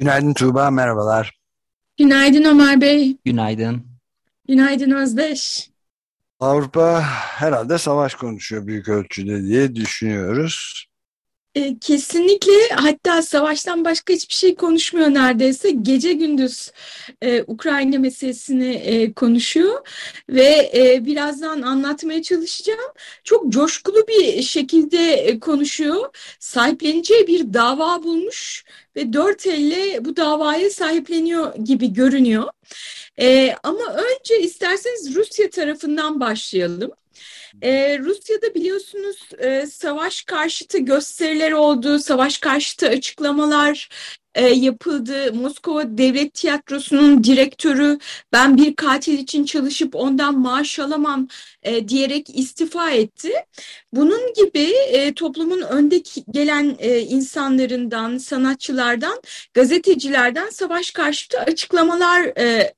Günaydın Tuğba, merhabalar. Günaydın Ömer Bey. Günaydın. Günaydın Özdeş. Avrupa herhalde savaş konuşuyor büyük ölçüde diye düşünüyoruz. E, kesinlikle hatta savaştan başka hiçbir şey konuşmuyor neredeyse. Gece gündüz e, Ukrayna meselesini e, konuşuyor ve e, birazdan anlatmaya çalışacağım. Çok coşkulu bir şekilde e, konuşuyor. Sahipleneceği bir dava bulmuş ve dört elle bu davaya sahipleniyor gibi görünüyor. E, ama önce isterseniz Rusya tarafından başlayalım. Ee, Rusya'da biliyorsunuz e, savaş karşıtı gösteriler oldu, savaş karşıtı açıklamalar e, yapıldı. Moskova Devlet Tiyatrosu'nun direktörü ben bir katil için çalışıp ondan maaş alamam e, diyerek istifa etti. Bunun gibi e, toplumun önde gelen e, insanlarından, sanatçılardan, gazetecilerden savaş karşıtı açıklamalar e,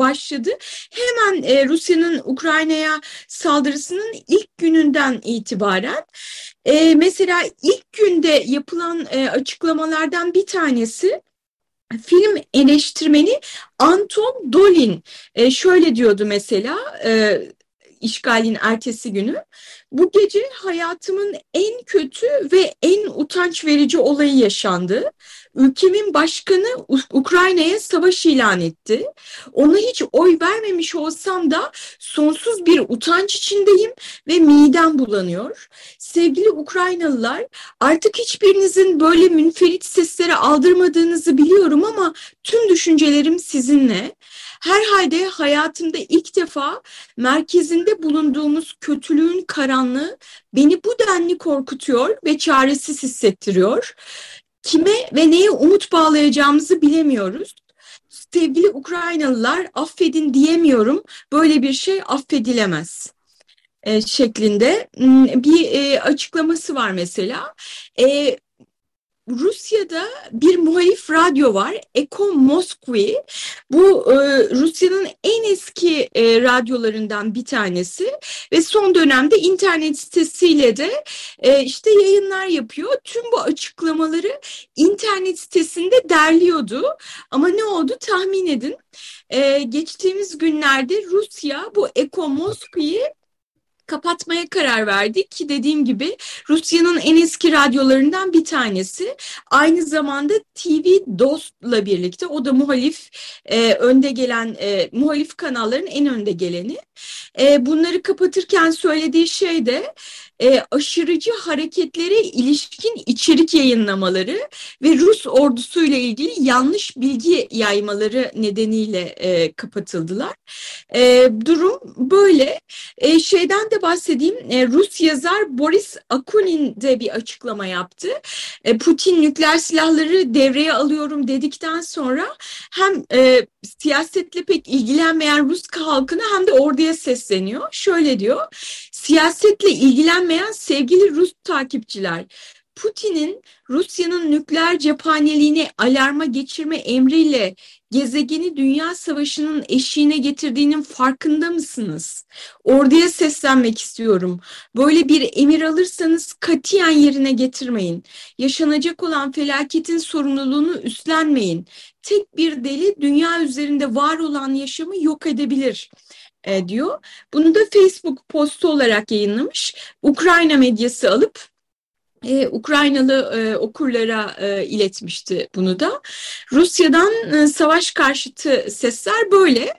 başladı. Hemen e, Rusya'nın Ukrayna'ya saldırısının ilk gününden itibaren e, mesela ilk günde yapılan e, açıklamalardan bir tanesi film eleştirmeni Anton Dolin e, şöyle diyordu mesela e, işgalin ertesi günü. Bu gece hayatımın en kötü ve en utanç verici olayı yaşandı. Ülkemin başkanı Ukrayna'ya savaş ilan etti. Ona hiç oy vermemiş olsam da sonsuz bir utanç içindeyim ve midem bulanıyor. Sevgili Ukraynalılar artık hiçbirinizin böyle münferit sesleri aldırmadığınızı biliyorum ama tüm düşüncelerim sizinle. Herhalde hayatımda ilk defa merkezinde bulunduğumuz kötülüğün karanlığı beni bu denli korkutuyor ve çaresiz hissettiriyor. Kime ve neye umut bağlayacağımızı bilemiyoruz. Sevgili Ukraynalılar affedin diyemiyorum. Böyle bir şey affedilemez e, şeklinde hmm, bir e, açıklaması var mesela. Rusya'da bir muhalif radyo var. Eko Moskvi. Bu e, Rusya'nın en eski e, radyolarından bir tanesi ve son dönemde internet sitesiyle de e, işte yayınlar yapıyor. Tüm bu açıklamaları internet sitesinde derliyordu. Ama ne oldu tahmin edin. E, geçtiğimiz günlerde Rusya bu Eko Moskvi'yi kapatmaya karar verdik ki dediğim gibi Rusya'nın en eski radyolarından bir tanesi. Aynı zamanda TV Dost'la birlikte o da muhalif e, önde gelen e, muhalif kanalların en önde geleni. E, bunları kapatırken söylediği şey de e, aşırıcı hareketlere ilişkin içerik yayınlamaları ve Rus ordusuyla ilgili yanlış bilgi yaymaları nedeniyle e, kapatıldılar. E, durum böyle. E, şeyden de bahsedeyim. E, Rus yazar Boris Akunin de bir açıklama yaptı. E, Putin nükleer silahları devreye alıyorum dedikten sonra hem e, siyasetle pek ilgilenmeyen Rus halkına hem de orduya sesleniyor. Şöyle diyor. Siyasetle ilgilenmeyen sevgili Rus takipçiler, Putin'in Rusya'nın nükleer cephaneliğini alarma geçirme emriyle gezegeni dünya savaşının eşiğine getirdiğinin farkında mısınız? Orduya seslenmek istiyorum. Böyle bir emir alırsanız katiyen yerine getirmeyin. Yaşanacak olan felaketin sorumluluğunu üstlenmeyin. Tek bir deli dünya üzerinde var olan yaşamı yok edebilir e, diyor. Bunu da Facebook postu olarak yayınlamış. Ukrayna medyası alıp e, Ukraynalı e, okurlara e, iletmişti bunu da. Rusya'dan e, savaş karşıtı sesler böyle.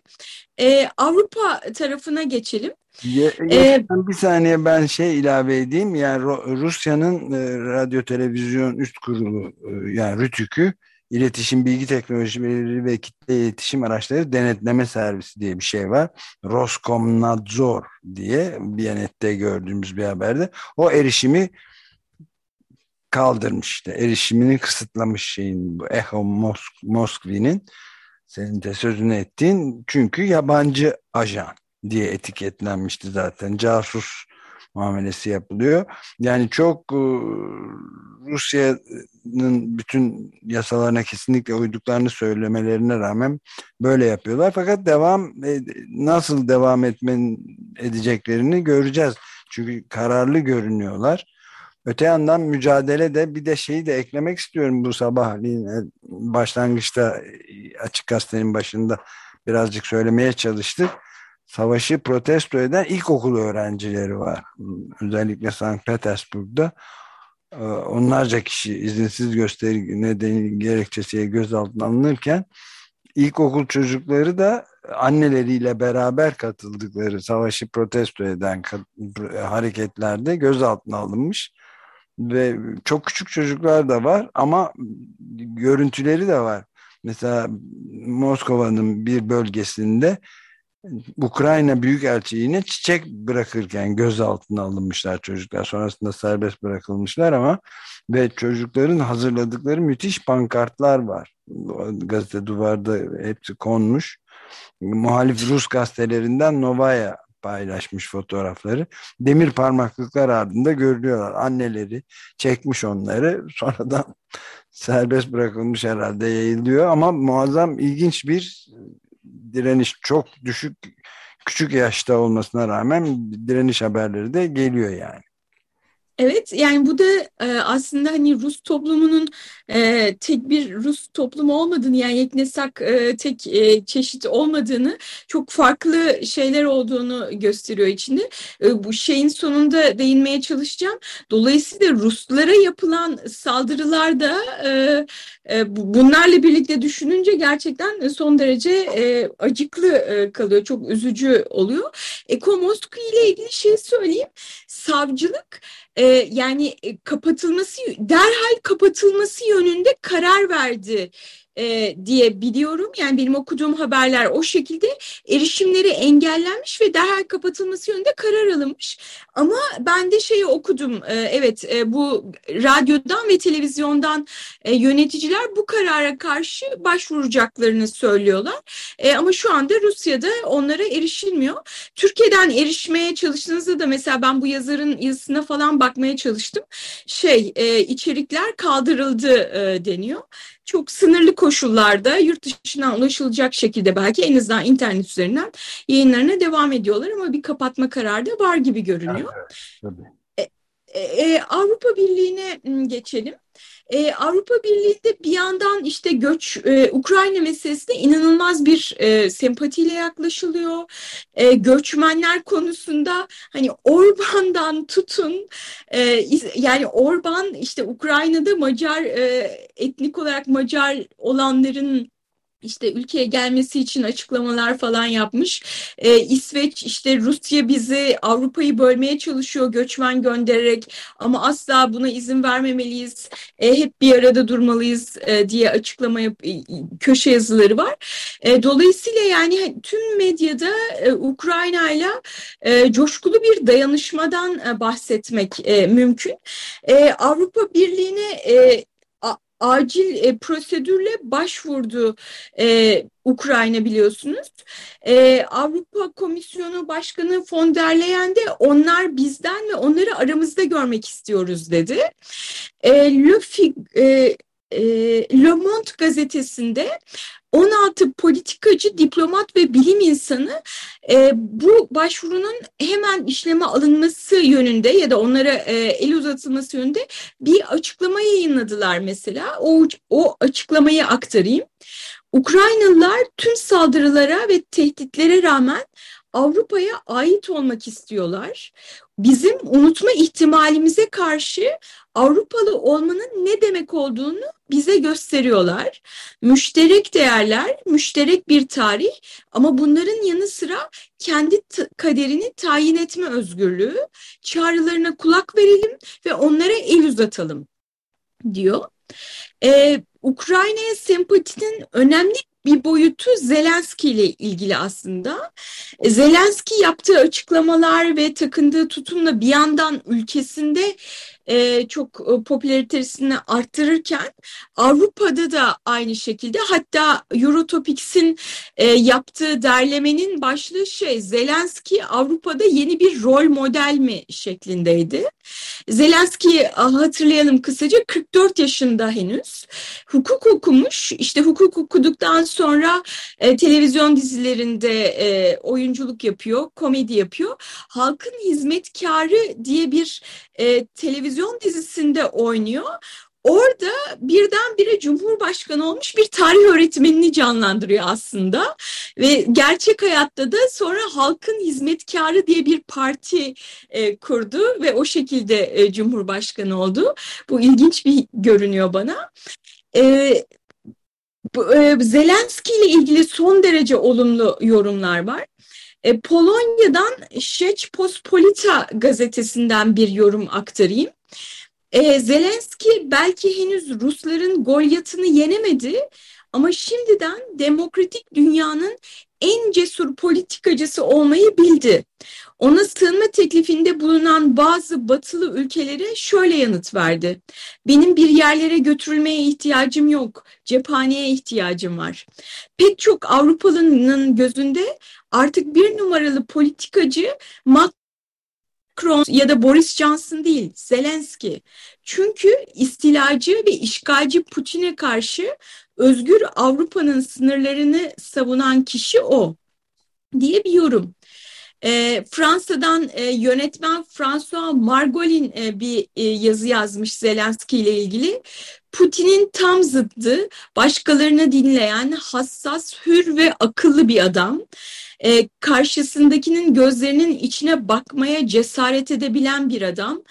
E, Avrupa tarafına geçelim. Ye, ee, bir saniye ben şey ilave edeyim. Yani Rusya'nın e, radyo televizyon üst kurulu e, yani RTÜK'ü İletişim Bilgi Teknolojileri ve Kitle İletişim Araçları Denetleme Servisi diye bir şey var. Roskomnadzor diye Biyanet'te gördüğümüz bir haberde. O erişimi kaldırmış işte erişimini kısıtlamış şeyin bu Echo Mosk Moskvi'nin senin de sözünü ettiğin çünkü yabancı ajan diye etiketlenmişti zaten casus muamelesi yapılıyor. Yani çok e, Rusya'nın bütün yasalarına kesinlikle uyduklarını söylemelerine rağmen böyle yapıyorlar. Fakat devam nasıl devam etmen edeceklerini göreceğiz. Çünkü kararlı görünüyorlar. Öte yandan mücadele de bir de şeyi de eklemek istiyorum bu sabah. Başlangıçta açık gazetenin başında birazcık söylemeye çalıştık. Savaşı protesto eden ilkokul öğrencileri var. Özellikle Sankt Petersburg'da. Ee, onlarca kişi izinsiz gösteri nedeni gerekçesiyle gözaltına alınırken ilkokul çocukları da anneleriyle beraber katıldıkları savaşı protesto eden hareketlerde gözaltına alınmış ve çok küçük çocuklar da var ama görüntüleri de var. Mesela Moskova'nın bir bölgesinde Ukrayna Büyükelçiliğine çiçek bırakırken gözaltına alınmışlar çocuklar. Sonrasında serbest bırakılmışlar ama ve çocukların hazırladıkları müthiş pankartlar var. Gazete duvarda hepsi konmuş. Muhalif Rus gazetelerinden Novaya paylaşmış fotoğrafları. Demir parmaklıklar ardında görülüyorlar. Anneleri çekmiş onları. Sonradan serbest bırakılmış herhalde yayılıyor ama muazzam ilginç bir direniş çok düşük küçük yaşta olmasına rağmen direniş haberleri de geliyor yani. Evet yani bu da e, aslında hani Rus toplumunun e, tek bir Rus toplumu olmadığını yani yeknesak e, tek e, çeşit olmadığını çok farklı şeyler olduğunu gösteriyor içinde. E, bu şeyin sonunda değinmeye çalışacağım. Dolayısıyla Ruslara yapılan saldırılar da e, e, bunlarla birlikte düşününce gerçekten son derece e, acıklı e, kalıyor. Çok üzücü oluyor. Ekomosk ile ilgili şey söyleyeyim. Savcılık e, yani e, kapatılması derhal kapatılması yönünde karar verdi e, diye biliyorum. Yani benim okuduğum haberler o şekilde erişimleri engellenmiş ve derhal kapatılması yönünde karar alınmış. Ama ben de şeyi okudum. E, evet e, bu radyodan ve televizyondan e, yöneticiler bu karara karşı başvuracaklarını söylüyorlar. E, ama şu anda Rusya'da onlara erişilmiyor. Türkiye'den erişmeye çalıştığınızda da mesela ben bu yazarın yazısına falan bakmaya çalıştım. Şey e, içerikler kaldırıldı e, deniyor çok sınırlı koşullarda yurt dışından ulaşılacak şekilde belki en azından internet üzerinden yayınlarına devam ediyorlar ama bir kapatma kararı da var gibi görünüyor. Evet, tabii. E, e, Avrupa Birliği'ne geçelim. Ee, Avrupa Birliği'de bir yandan işte göç, e, Ukrayna meselesine inanılmaz bir e, sempatiyle yaklaşılıyor. E, göçmenler konusunda hani Orban'dan tutun, e, yani Orban işte Ukrayna'da Macar, e, etnik olarak Macar olanların işte ülkeye gelmesi için açıklamalar falan yapmış. Ee, İsveç işte Rusya bizi Avrupa'yı bölmeye çalışıyor göçmen göndererek ama asla buna izin vermemeliyiz. E, hep bir arada durmalıyız e, diye açıklama yap köşe yazıları var. E, dolayısıyla yani tüm medyada e, Ukrayna ile e, coşkulu bir dayanışmadan e, bahsetmek e, mümkün. E, Avrupa Birliği'ne e, acil e, prosedürle başvurdu e, Ukrayna biliyorsunuz. E, Avrupa Komisyonu Başkanı von der Leyen de onlar bizden ve onları aramızda görmek istiyoruz dedi. E, Le, e, e, Le Monde gazetesinde 16 politikacı, diplomat ve bilim insanı e, bu başvurunun hemen işleme alınması yönünde ya da onlara e, el uzatılması yönünde bir açıklama yayınladılar mesela. O, o açıklamayı aktarayım. Ukraynalılar tüm saldırılara ve tehditlere rağmen Avrupa'ya ait olmak istiyorlar. Bizim unutma ihtimalimize karşı Avrupalı olmanın ne demek olduğunu bize gösteriyorlar. Müşterek değerler, müşterek bir tarih ama bunların yanı sıra kendi kaderini tayin etme özgürlüğü, çağrılarına kulak verelim ve onlara el uzatalım diyor. Ee, Ukrayna'ya sempatinin önemli bir boyutu Zelenski ile ilgili aslında. Zelenski yaptığı açıklamalar ve takındığı tutumla bir yandan ülkesinde e, çok e, popülaritesini arttırırken Avrupa'da da aynı şekilde hatta Eurotopics'in e, yaptığı derlemenin başlığı şey Zelenski Avrupa'da yeni bir rol model mi şeklindeydi. Zelenski hatırlayalım kısaca 44 yaşında henüz hukuk okumuş işte hukuk okuduktan sonra e, televizyon dizilerinde e, oyunculuk yapıyor komedi yapıyor halkın hizmetkarı diye bir e, televizyon dizisinde oynuyor. Orada birdenbire Cumhurbaşkanı olmuş bir tarih öğretmenini canlandırıyor aslında ve gerçek hayatta da sonra halkın hizmetkarı diye bir parti e, kurdu ve o şekilde e, Cumhurbaşkanı oldu. Bu ilginç bir görünüyor bana. E, e, Zelenski ile ilgili son derece olumlu yorumlar var. E, Polonya'dan Rzeczpospolita gazetesinden bir yorum aktarayım. E, Zelenski belki henüz Rusların Golyat'ını yenemedi ama şimdiden demokratik dünyanın en cesur politikacısı olmayı bildi. Ona sığınma teklifinde bulunan bazı batılı ülkelere şöyle yanıt verdi. Benim bir yerlere götürülmeye ihtiyacım yok, cephaneye ihtiyacım var. Pek çok Avrupalı'nın gözünde artık bir numaralı politikacı Macron ya da Boris Johnson değil, Zelenski. Çünkü istilacı ve işgalci Putin'e karşı özgür Avrupa'nın sınırlarını savunan kişi o diye bir yorum. E, Fransa'dan e, yönetmen François Margolin e, bir e, yazı yazmış Zelenski ile ilgili. Putin'in tam zıddı, başkalarını dinleyen, hassas, hür ve akıllı bir adam. E, karşısındakinin gözlerinin içine bakmaya cesaret edebilen bir adam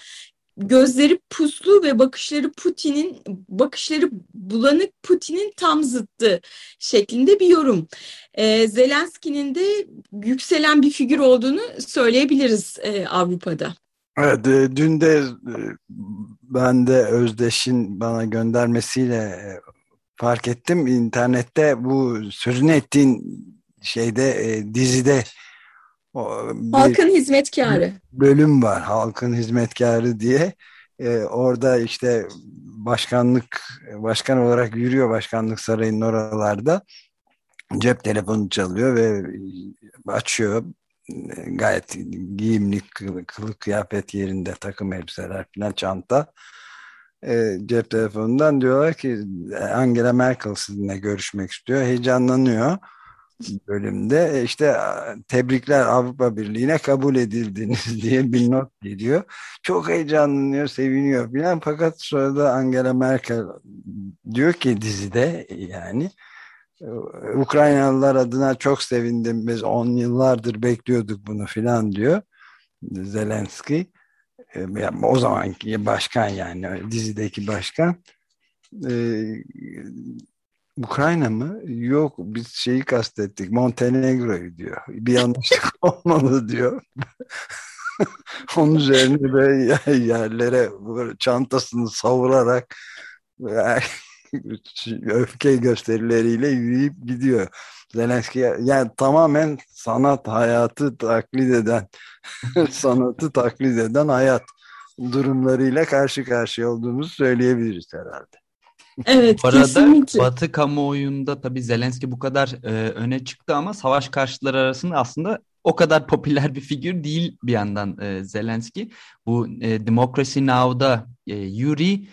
gözleri puslu ve bakışları Putin'in bakışları bulanık Putin'in tam zıttı şeklinde bir yorum. E, Zelenski'nin de yükselen bir figür olduğunu söyleyebiliriz e, Avrupa'da. Evet, e, dün de e, ben de Özdeş'in bana göndermesiyle e, fark ettim. İnternette bu sözünü ettiğin şeyde dizide Halkın hizmetkarı. Bölüm var halkın hizmetkarı diye. Ee, orada işte başkanlık başkan olarak yürüyor başkanlık sarayının oralarda. Cep telefonu çalıyor ve açıyor. Gayet giyimli, kılık kıyafet yerinde takım elbiseler falan çanta. E, cep telefonundan diyorlar ki Angela Merkel sizinle görüşmek istiyor. Heyecanlanıyor bölümde e, işte tebrikler Avrupa Birliği'ne kabul edildiniz diye bir not geliyor. Çok heyecanlanıyor, seviniyor filan. Fakat sonra da Angela Merkel diyor ki dizide yani e, Ukraynalılar adına çok sevindim biz 10 yıllardır bekliyorduk bunu filan diyor Zelenski. E, o zamanki başkan yani dizideki başkan Ukrayna mı? Yok biz şeyi kastettik. Montenegro'yu diyor. Bir yanlışlık olmalı diyor. Onun üzerine böyle yerlere böyle çantasını savurarak öfke gösterileriyle yürüyüp gidiyor. Zelenski yani tamamen sanat hayatı taklit eden sanatı taklit eden hayat durumlarıyla karşı karşıya olduğumuzu söyleyebiliriz herhalde. Evet, bu arada kesinlikle. Batı kamuoyunda tabii Zelenski bu kadar e, öne çıktı ama savaş karşıtları arasında aslında o kadar popüler bir figür değil bir yandan e, Zelenski. Bu e, Democracy Now'da e, Yuri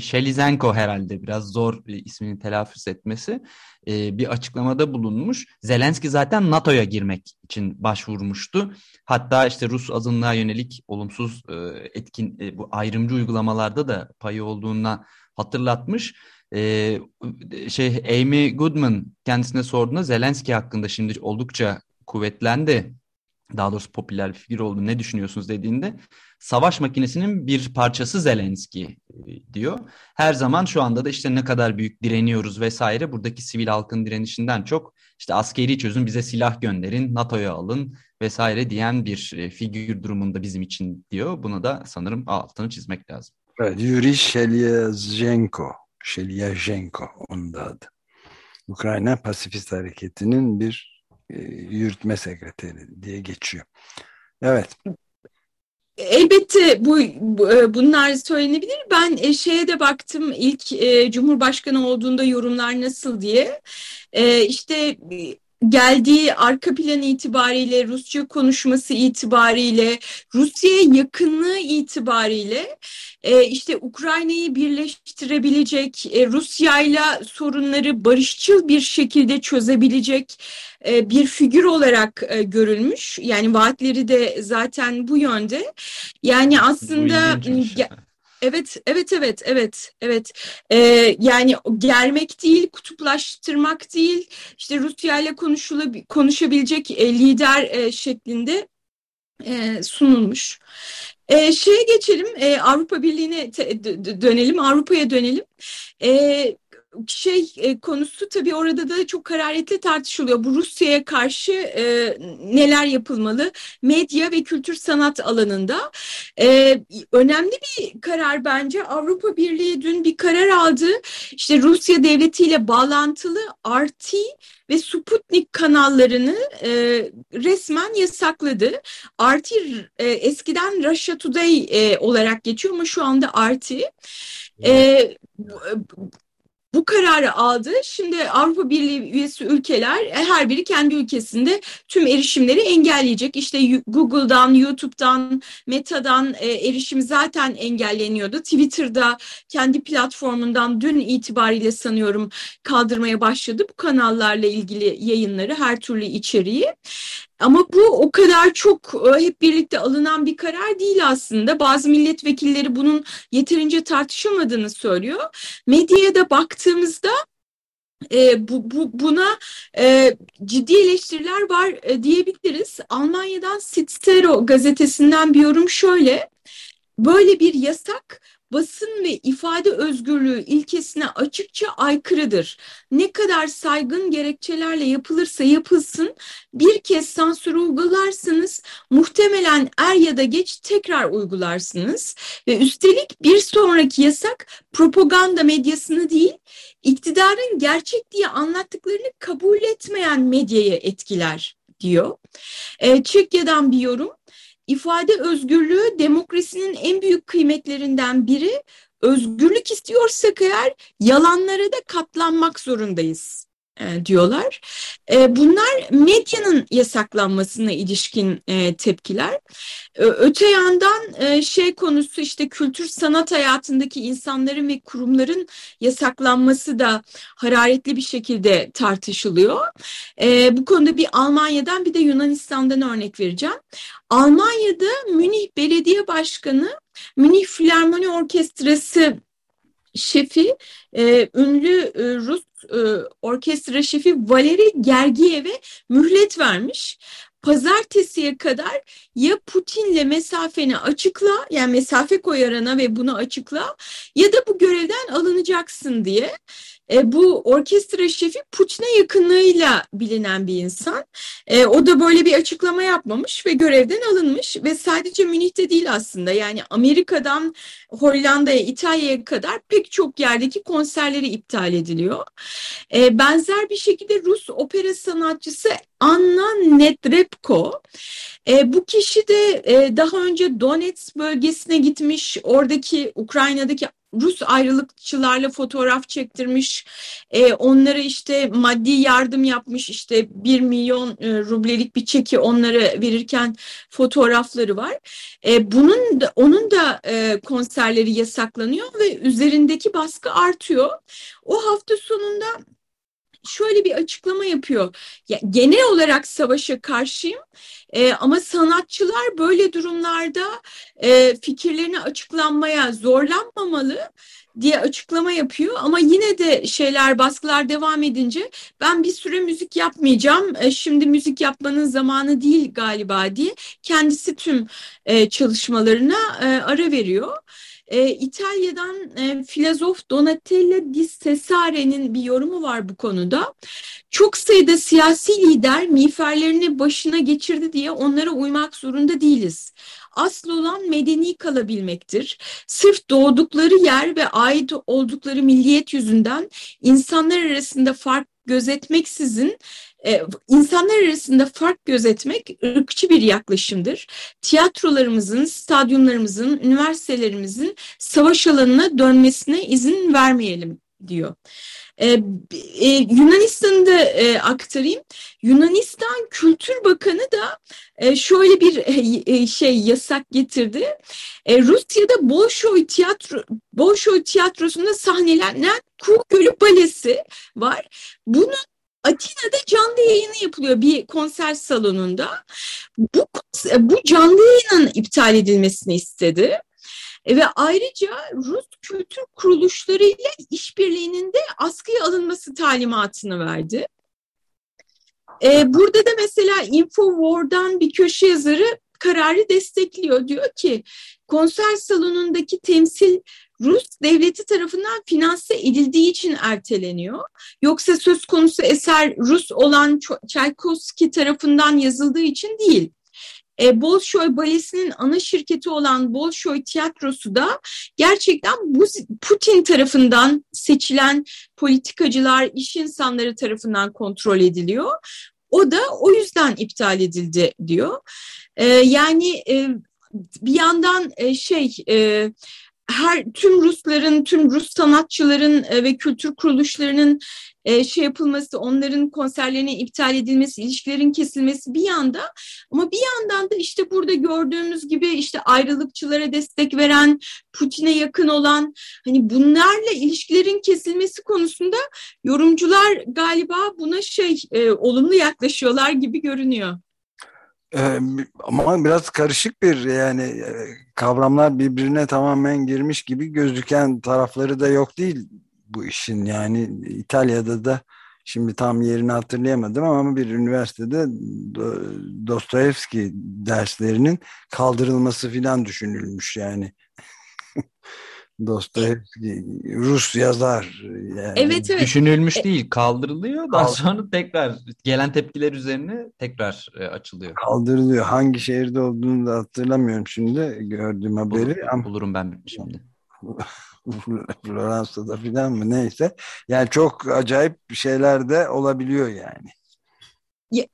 Shelizenko herhalde biraz zor e, ismini telaffuz etmesi e, bir açıklamada bulunmuş. Zelenski zaten NATO'ya girmek için başvurmuştu. Hatta işte Rus azınlığa yönelik olumsuz e, etkin e, bu ayrımcı uygulamalarda da payı olduğuna hatırlatmış. Ee, şey Amy Goodman kendisine sorduğunda Zelenski hakkında şimdi oldukça kuvvetlendi. Daha doğrusu popüler bir figür oldu. Ne düşünüyorsunuz dediğinde savaş makinesinin bir parçası Zelenski e, diyor. Her zaman şu anda da işte ne kadar büyük direniyoruz vesaire buradaki sivil halkın direnişinden çok işte askeri çözüm bize silah gönderin, NATO'ya alın vesaire diyen bir e, figür durumunda bizim için diyor. Buna da sanırım altını çizmek lazım. Evet, Yuri Shelyazhenko, Shelyazhenko onun da adı. Ukrayna Pasifist Hareketi'nin bir e, yürütme sekreteri diye geçiyor. Evet. elbette bu, bu e, bunlar söylenebilir. Ben e, şeye de baktım ilk e, Cumhurbaşkanı olduğunda yorumlar nasıl diye. E, işte geldiği arka plan itibariyle, Rusça konuşması itibariyle, Rusya'ya yakınlığı itibariyle e, işte Ukrayna'yı birleştirebilecek, e, Rusya'yla sorunları barışçıl bir şekilde çözebilecek e, bir figür olarak e, görülmüş. Yani vaatleri de zaten bu yönde. Yani aslında Evet, evet, evet, evet, evet. Ee, yani germek değil, kutuplaştırmak değil, işte Rusya ile konuşabilecek e, lider e, şeklinde e, sunulmuş. E, şeye geçelim, e, Avrupa Birliği'ne dönelim, Avrupa'ya dönelim. E, şey e, konusu tabii orada da çok hararetli tartışılıyor. Bu Rusya'ya karşı e, neler yapılmalı? Medya ve kültür sanat alanında. E, önemli bir karar bence. Avrupa Birliği dün bir karar aldı. İşte Rusya devletiyle bağlantılı RT ve Sputnik kanallarını e, resmen yasakladı. RT e, eskiden Russia Today e, olarak geçiyor ama şu anda RT. E, bu kararı aldı. Şimdi Avrupa Birliği üyesi ülkeler e, her biri kendi ülkesinde tüm erişimleri engelleyecek. İşte Google'dan, YouTube'dan, Meta'dan e, erişim zaten engelleniyordu. Twitter'da kendi platformundan dün itibariyle sanıyorum kaldırmaya başladı bu kanallarla ilgili yayınları, her türlü içeriği. Ama bu o kadar çok e, hep birlikte alınan bir karar değil aslında. Bazı milletvekilleri bunun yeterince tartışılmadığını söylüyor. Medyaya da baktığımızda e, bu, bu, buna e, ciddi eleştiriler var e, diyebiliriz. Almanya'dan Sitzero gazetesinden bir yorum şöyle. Böyle bir yasak basın ve ifade özgürlüğü ilkesine açıkça aykırıdır. Ne kadar saygın gerekçelerle yapılırsa yapılsın bir kez sansür uygularsanız muhtemelen er ya da geç tekrar uygularsınız ve üstelik bir sonraki yasak propaganda medyasını değil iktidarın gerçek diye anlattıklarını kabul etmeyen medyaya etkiler diyor. E, Çekya'dan bir yorum ifade özgürlüğü demokrasinin en büyük kıymetlerinden biri. Özgürlük istiyorsak eğer yalanlara da katlanmak zorundayız e, diyorlar. E, bunlar medyanın yasaklanmasına ilişkin e, tepkiler. Öte yandan şey konusu işte kültür sanat hayatındaki insanların ve kurumların yasaklanması da hararetli bir şekilde tartışılıyor. Bu konuda bir Almanya'dan bir de Yunanistan'dan örnek vereceğim. Almanya'da Münih Belediye Başkanı Münih Filarmoni Orkestrası şefi ünlü Rus e, orkestra şefi Valeri Gergiyev'e mühlet vermiş. Pazartesiye kadar ya Putin'le mesafeni açıkla yani mesafe koy arana ve bunu açıkla ya da bu görevden alınacaksın diye e, bu orkestra şefi Putin'e yakınlığıyla bilinen bir insan. E, o da böyle bir açıklama yapmamış ve görevden alınmış ve sadece Münih'te değil aslında yani Amerika'dan Hollanda'ya, İtalya'ya kadar pek çok yerdeki konserleri iptal ediliyor. E, benzer bir şekilde Rus opera sanatçısı Anna Netrebko. E, bu kişi de e, daha önce Donetsk bölgesine gitmiş, oradaki Ukrayna'daki Rus ayrılıkçılarla fotoğraf çektirmiş, e, onlara işte maddi yardım yapmış, işte bir milyon e, rublelik bir çeki onlara verirken fotoğrafları var. E, bunun da, onun da e, konserleri yasaklanıyor ve üzerindeki baskı artıyor. O hafta sonunda şöyle bir açıklama yapıyor. Ya, genel olarak savaşa karşıyım e, ama sanatçılar böyle durumlarda e, fikirlerini açıklanmaya zorlanmamalı diye açıklama yapıyor ama yine de şeyler baskılar devam edince ben bir süre müzik yapmayacağım e, şimdi müzik yapmanın zamanı değil galiba diye kendisi tüm e, çalışmalarına e, ara veriyor. E, İtalya'dan e, filozof Donatella di Cesare'nin bir yorumu var bu konuda. Çok sayıda siyasi lider miğferlerini başına geçirdi diye onlara uymak zorunda değiliz. Asıl olan medeni kalabilmektir. Sırf doğdukları yer ve ait oldukları milliyet yüzünden insanlar arasında fark gözetmeksizin e, insanlar arasında fark gözetmek ırkçı bir yaklaşımdır. Tiyatrolarımızın, stadyumlarımızın, üniversitelerimizin savaş alanına dönmesine izin vermeyelim diyor. Ee, e, Yunanistan'ı da e, aktarayım. Yunanistan Kültür Bakanı da e, şöyle bir e, e, şey yasak getirdi. E, Rusya'da Bolşoy tiyatro Bolşoy tiyatrosunda sahnelenen Kuğu Gölü Balesi var. Bunun Atina'da canlı yayını yapılıyor bir konser salonunda. Bu, bu canlı yayının iptal edilmesini istedi. E, ve ayrıca Rus kültür kuruluşlarıyla işbirliğinin de askıya alınması talimatını verdi. E, burada da mesela Infowar'dan bir köşe yazarı kararı destekliyor. Diyor ki konser salonundaki temsil Rus devleti tarafından finanse edildiği için erteleniyor. Yoksa söz konusu eser Rus olan Çaykovski tarafından yazıldığı için değil. E, Bolşoy Balesi'nin ana şirketi olan Bolşoy Tiyatrosu da gerçekten bu Putin tarafından seçilen politikacılar, iş insanları tarafından kontrol ediliyor. O da o yüzden iptal edildi diyor. E, yani e, bir yandan e, şey e, her tüm Rusların, tüm Rus sanatçıların e, ve kültür kuruluşlarının e, şey yapılması, onların konserlerinin iptal edilmesi, ilişkilerin kesilmesi bir yanda ama bir yandan da işte burada gördüğümüz gibi işte ayrılıkçılara destek veren, Putin'e yakın olan hani bunlarla ilişkilerin kesilmesi konusunda yorumcular galiba buna şey e, olumlu yaklaşıyorlar gibi görünüyor. Ee, ama biraz karışık bir yani e, kavramlar birbirine tamamen girmiş gibi gözüken tarafları da yok değil bu işin yani İtalya'da da şimdi tam yerini hatırlayamadım ama bir üniversitede Dostoyevski derslerinin kaldırılması filan düşünülmüş yani. Dostoyevski Rus yazar. Yani. Evet evet. Düşünülmüş e, değil kaldırılıyor daha sonra tekrar gelen tepkiler üzerine tekrar e, açılıyor. Kaldırılıyor. Hangi şehirde olduğunu da hatırlamıyorum şimdi gördüğüm haberi. Bul, ama... Bulurum ben şimdi. Floransa'da filan mı neyse. Yani çok acayip şeyler de olabiliyor yani.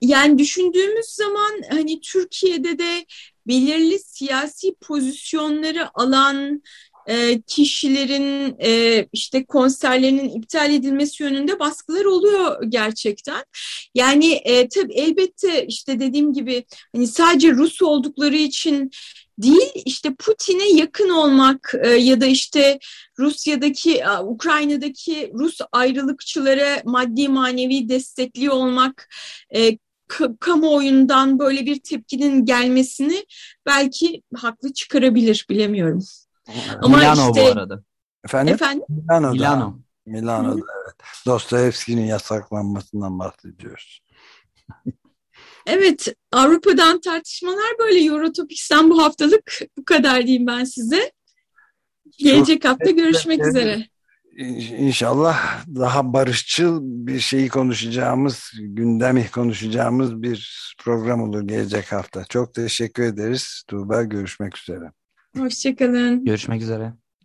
Yani düşündüğümüz zaman hani Türkiye'de de belirli siyasi pozisyonları alan e, kişilerin e, işte konserlerinin iptal edilmesi yönünde baskılar oluyor gerçekten. Yani e, tabii elbette işte dediğim gibi hani sadece Rus oldukları için değil işte Putin'e yakın olmak e, ya da işte Rusya'daki e, Ukrayna'daki Rus ayrılıkçılara maddi manevi destekliyor olmak e, kamuoyundan böyle bir tepkinin gelmesini belki haklı çıkarabilir bilemiyorum. Ama Milano işte, bu arada. Efendim? Efendim? Milano'da. Milano. Milano'da evet. Dostoyevski'nin yasaklanmasından bahsediyoruz. evet, Avrupa'dan tartışmalar böyle Eurotopics'ten bu haftalık bu kadar diyeyim ben size. Gelecek Çok hafta görüşmek evet. üzere. İnşallah daha barışçıl bir şeyi konuşacağımız, gündemi konuşacağımız bir program olur gelecek hafta. Çok teşekkür ederiz. Tuğba görüşmek üzere. Hoşçakalın. Görüşmek üzere.